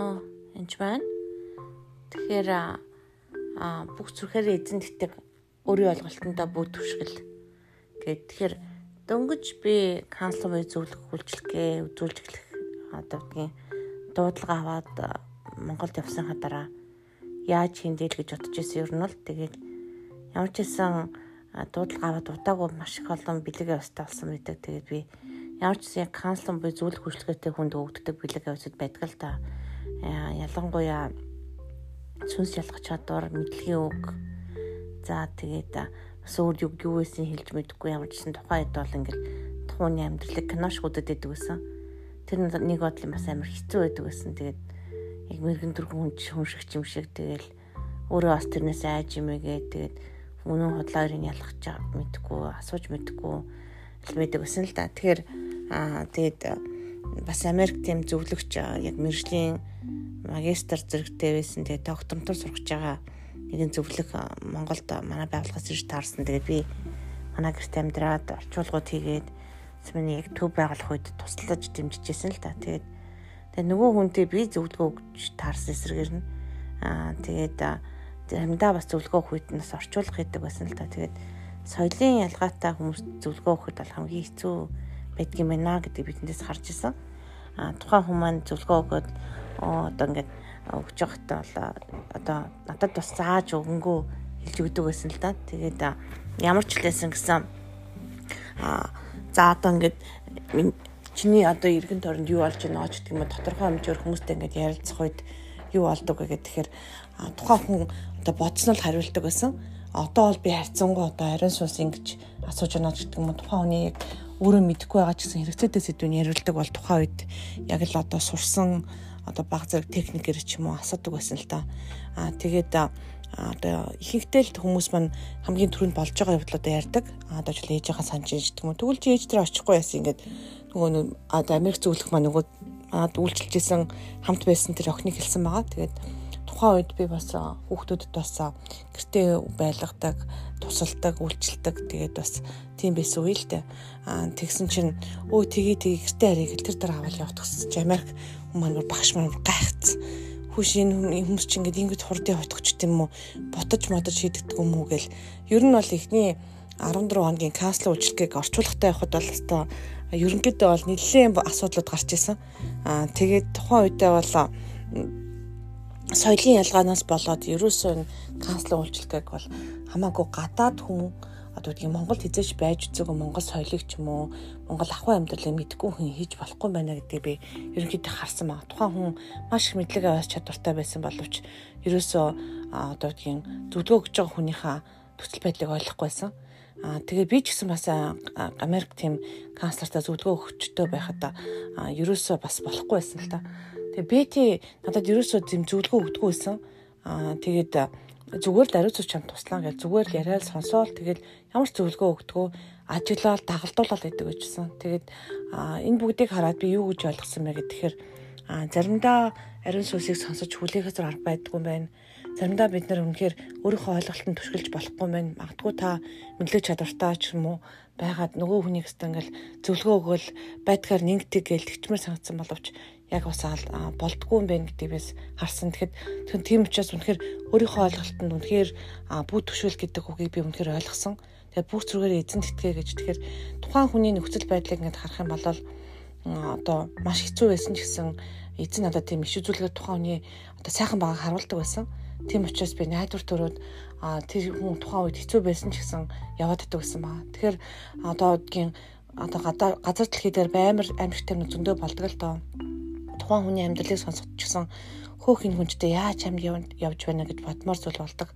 уу? Энд байна. Тэгэхээр а бүх зүрхээр эзэн тэтг өөрийн ойлголтондоо бүгд түшгэл. Гэт тэгэхээр дөнгөж би канцлер бай зөвлөх хүлжлэгээ үзүүлж эхлэх одоо гэдгийг дуудлага аваад Монголд явсныхаа дараа яаж хиндээл гэж бодож ирсэн юм бол тэгээд ямар ч хэлсэн дуудлага аваад удаагүй маш их олон бэлэг явстай болсон байдаг. Тэгээд би ямар ч яг канцлер буй зөвлөх хүчлэгтэй хүнд өгддөг бэлэг явцад байдаг л та. Ялангуяа сүнс ялгах чадвар, мэдлэгийн үг. За тэгээд бас өөр юу юу байсан хэлж мэдэхгүй ямар ч гэсэн тухайн хэд бол ингээл тухууны амьдралыг кинош үдэд байдаг гэсэн. Тэр нэг бодлын бас амар хэцүү байдаг гэсэн. Тэгээд яг мэрэгэн дөрвөн хүн шиг юм шиг тэгэл өөрөө бас тэрнээс айж юмэгээ тэгээд үнэн худлаарыг ялгах чаа мэдгүй асууж мэдгүй л байдаг гэсэн л да. Тэгэхээр Аа тэгээд э, бас Америк тийм зөвлөгч яг мэржлийн магистр зэрэгтэй байсан. Тэгээд докторантур сурч байгаа нэгэн зөвлөх Монголд манай байгууллагаас ирж таарсан. Тэгээд би манай гэрт амьдраад орчуулгууд хийгээд миний яг төв байгуулах үед туслаж дэмжижсэн л та. Тэгээд тэгээд нөгөө хүнтэй би зөвлөгөө өгч таарсан эсрэгээр нь аа тэгээд заримдаа бас зөвлөгөө өгөх үед нас орчуулга хийдэг байсан л та. Тэгээд соёлын ялгаатай хүмүүс зөвлөгөө өгөхөд бол хамгийн хэцүү байдгийм байна гэдэг бидэндээс харж исэн. А тухайн хүмүүс маань зөвлөгөө өгөөд одоо ингээд өгч явахдаа бол одоо надад бас зааж өгөнгөө хэлж өгдөг байсан л да. Тэгээд ямар ч хэлсэн гэсэн а за одоо ингээд чиний одоо эргэн тойронд юу болж байна ч гэдэг юм тодорхой хэмжээр хүмүүстэй ингээд ярилцах үед юу болдог вэ гэхээр тухайн хүн одоо бодснол хариулдаг байсан. Одоо бол би харьцангуй одоо ариун суус ингэж асууж байна гэдэг юм тухайн хүний яг өөрөө мэдэхгүй байгаа ч гэсэн хэрэгцээтэй сэдвүүн яриулдаг бол тухайн үед яг л одоо сурсан одоо баг зэрэг техникээр ч юм уу асуудаг байсан л та. Аа тэгээд одоо ихэнхдээ л хүмүүс маань хамгийн түрүүнд болж байгаа одоо ярьдаг. Аа одоо ч л ээжийнхаа санаж иждэг юм. Тэгвэл чи ээж дээр очихгүй яасан ингээд нөгөө одоо Америк зөвлөх маань нөгөө манад үйлчилжсэн хамт байсан тэр охиныг хэлсэн байгаа. Тэгээд тухайн үед би бас хүүхдүүдэд бас гэртээ байлгадаг, тусалдаг, үйлчилдэг. Тэгээд бас тийм байсан үе л дээ. Аа тэгсэн чинь өө тгий тгий гэртээ харийг тэр дараа аваад чинь Америк хүмүүс багш маань гайхацсан. Хүш энэ хүмүүс чинь ингээд ингэж хурдын хутгач тийм үү? Ботож модож хийдэгдэг юм уу гэл. Ер нь бол ихний 14 хоногийн канцлер үйлчлэгийг орчуулгатай явахад бол өстой ерөнхийдөө бол нэлээд асуудлууд гарч исэн. Аа тэгээд тухайн үедээ бол соёлын ялгаанаас болоод ерөөсөө канцлер үйлчлэгийг бол хамаагүй гадаад хүн одоо тийм Монголд хизээч байж үзээгүй Монгол соёлыг ч юм уу Монгол ахуй амьдралыг мэдгүй хүн хийж болохгүй байна гэдгийг би ерөнхийдөө харсан байна. Тухайн хүн маш их мэдлэг аваас чадвартай байсан боловч ерөөсөө одоо тийм зөвлөгөө өгж байгаа хүнийхээ төсөл байдлыг ойлгохгүйсэн. Аа тэгээ би ч гэсэн бас Америк тийм канцлертаа зөвлөгөө өгчтэй байхад ерөөсөө бас болохгүй байсан л та. Тэгээ Бэти надад ерөөсөө зэм зөвлөгөө өгдөггүй байсан. Аа тэгээд зүгээр л ариуцууч чам туслаа гэж зүгээр л яриад сонсоол тэгээд ямар ч зөвлөгөө өгдөгөө ажиглал дагалдуулаад байдаг гэжсэн. Тэгээд энэ бүгдийг хараад би юу гэж ойлгосон бэ гэхээр заримдаа ариун сүсийг сонсож хүлээхээс арга байдгүй юм байна. Заримдаа бид нар үнэхээр өөрийнхөө ойлголтод түшгэлж болохгүй юм байна. Магадгүй та мэдлэг чадвартай ч юм уу байгаад нөгөө хүнийг хэвээр ингээл зөвлөгөө өгөөл байдгаар нэгдэг гээл тэгчмэр санагдсан боловч яг бас болдгүй юм байна гэдгийг бас харсан. Тэгэхэд тэгэхээр тийм учраас үнэхээр өөрийнхөө ойлголтод үнэхээр бүх төвшөл гэдэг үгийг би үнэхээр ойлгосон. Тэгээд бүх зүргээр эзэн тэтгэ гэж тэгэхээр тухайн хүний нөхцөл байдлыг ингээд харах юм бол одоо маш хэцүү байсан ч гэсэн эзэн надад тийм иш үзүүлгээр тухайн хүний одоо сайхан байгааг харуулдаг байсан. Тийм учраас би найдвар төрөөд тэр хүн тухайн үед хэцүү байсан ч гэсэн яваад иддэг гэсэн баа. Тэгэхээр одоо одгийн одоо газар дэлхий дээр баймар амьдтай зөндөө болдог л доо тухайн хүний амьдралыг сонсох ч гэсэн хөөх энэ хүнчтэй яаж амьд явж байна гэж бодмоор зүйл болдог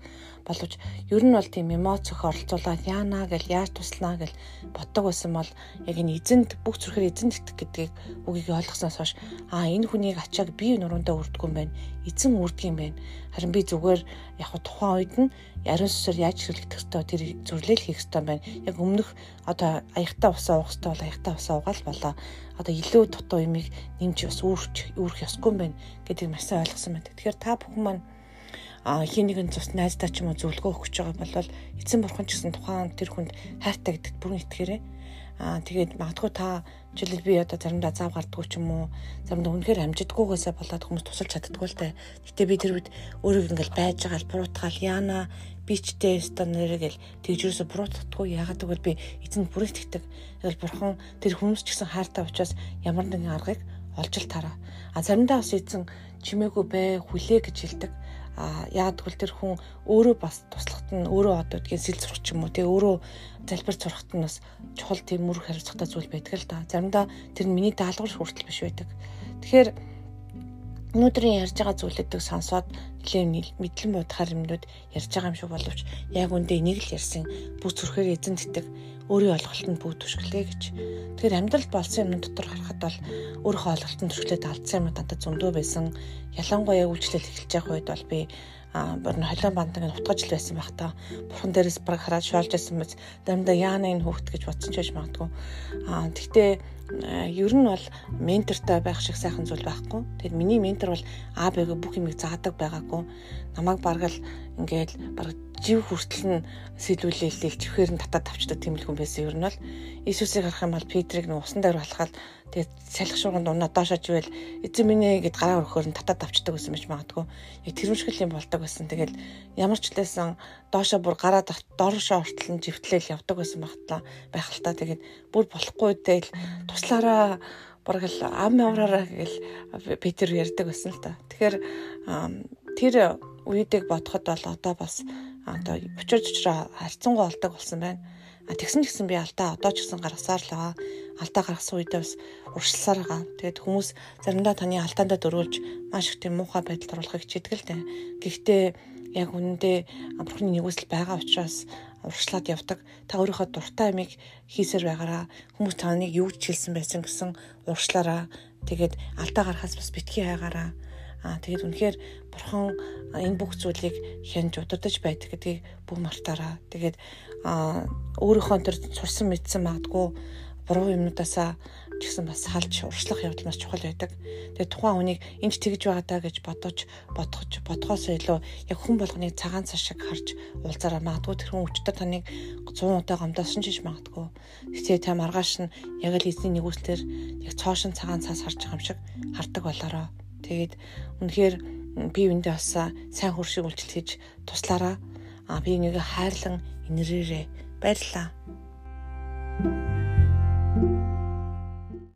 боловч ер нь бол тийм эмоцох оролцуулаад яана гэл яаж туслана гэл боддог байсан бол яг энэ эзэнд бүх зүрхээр эзэнд итгэх гэдгийг үгийг ойлгосноос хойш аа энэ хүнийг ачааг би нуруундаа үрдгүү юм байна. Эзэн үрдэг юм байна харин би зүгээр яг тухайн үед нь ариун сүсээр яаж хэрэглэх ёстой тэр зүрлэл хийх ёстой байна. Яг өмнөх одоо аягтаа усаа уух ёстой бол аягтаа усаа угаал болоо. Одоо илүү дутуу юмыг нэмж бас үүрч үүрэх ёсгүй юм байна гэдгийг маш сайн ойлгосон байна. Тэгэхээр та бүхэн маань хин нэгэн цус найздаа ч юм уу зөвлөгөө өгч байгаа бол эцэн бурхан ч гэсэн тухайн тэр хүнд хайртай гэдэгт бүрэн итгээрэй. Аа тэгээд магадгүй та Жишээлбэл би одоо заримдаа зав гардггүй ч юм уу заримдаа үнэхээр амжидггүйгээсээ болоод хүмүүс тусалж чаддгүй л дээ. Гэтэ би тэр үед өөрөө ингээл байж байгаа л буруутгаал яана бичтэй өстө нэрэгэл тэгжрөөсө буруутгахгүй яагаад гэвэл би эзэнд бүрэлдэхдэг. Тэгэл бурхан тэр хүмүүс ч гэсэн хайртай учраас ямар нэгэн аргыг олж л тараа. А заримдаа бас эзэн чимээгүй бай хүлээ гэж хэлдэг а яагаад гэвэл тэр хүн өөрөө бас туслахт нь өөрөө одоо гэдгийг сэл зурх ч юм уу тэгээ өөрөө залбир зурхт нь бас чухал тийм мөр хариуцлагатай зүйл байдаг л да. Заримдаа тэр нь миний даалгавар хүртэл биш байдаг. Тэгэхээр өнөөдрийн ярьж байгаа зүйлүүдийг сонсоод нэлээд мэдлэн бодохаар юмнууд ярьж байгаа юм шиг боловч яг үндэ энийг л ярьсан бүх зүрхээр эзэн тэтг өөрийн олголтод бүгд түшгэлээ гэж. Тэгэхээр амьдрал болсон юм дотор харахад бол өөрийнхөө олголтод түшгэлээд алдсан юм дантаа зөндөө байсан. Ялангуяа үйлчлэл эхэлж байгаа үед бол би бүр холион бандаг нь утгаж л байсан байх та. Бурхан дээрээс баг хараад шоолж байсан мэт заримдаа яана энэ хүүхэд гэж бодсон ч байж магадгүй. А тэгтээ ер нь бол ментортай байх шиг сайхан зүйл байхгүй. Тэгэхээр миний ментор бол А Б-г бүх юмыг заадаг байгаагүй. Намайг баргал ингээд баг жив хүртэл нь сэлүүлээл чихээр нь татаад тавчдаг тийм л хүн байсан. Ер нь бол Иесусыг харах юм бол Петрийг нь усан дээр балхаад тэгээд салхи шуурганд унаа доошооч ивэл эзэн минь гэд гараа өрхөөр нь татаад авчдаг байсан байж магадгүй. Яг тэрэмшгэл юм болдог байсан. Тэгэл ямар ч лээсэн доошоо бүр гараа доошоо ортол нь живтлээл явдаг байсан багтлаа байх л та. Тэгээд бүр болохгүй дээл туслаараа бараг л ам авраараа гэл Петр ярьдаг байсан л та. Тэгэхээр тэр үедийг бодоход бол одоо бас одоо учир жучраа харьцангуй олдог болсон байна. Тэгсэн ч гэсэн би алдаа одоо ч гэсэн гаргасаар л байгаа. Алдаа гаргасан үедээ бас уршилсаар байгаа. Тэгээд хүмүүс заримдаа таны алдаандаа дөрүүлж маш их тийм муухай байдалд оруулахыг хичээдэг л дээ. Гэхдээ яг үнэндээ бурхны нэгүсэл байгаа учраас уршлаад явдаг. Та өөрийнхөө дуртай амийг хийсээр байгаараа хүмүүс таныг юу ч хэлсэн байсан гэсэн уршлаараа тэгээд алдаа гарахаас бас битгий хайгаараа Аа тэгээд үнэхээр бурхан энэ бүх зүйлийг хянж удирдах байдаг гэдгийг бүх мартаараа. Тэгээд аа өөрийнхөө тэр сурсан мэдсэн магадгүй буруу юмнуудаасаа ч гэсэн бас салж уршлах явдал маш чухал байдаг. Тэгээд тухайн хүнийг энд тэгж байгаа даа гэж бодож бодгож бодгоос илүү яг хүн болгоны цагаан цас шиг харж уулзаараа магадгүй тэр хүн өчтөр таныг 100 удаа гомдоосон ч магадгүй. Тэгтээ та маргааш нь яг л эзний нэгүслэр яг цоошин цагаан цас харж байгаа юм шиг хардаг болороо. Тэгээд үнэхээр би үүндээ бас сайн хуршиг үйлчлэл хийж туслаараа. Би нэг хайрлан инэрээрээ баярлаа. thank you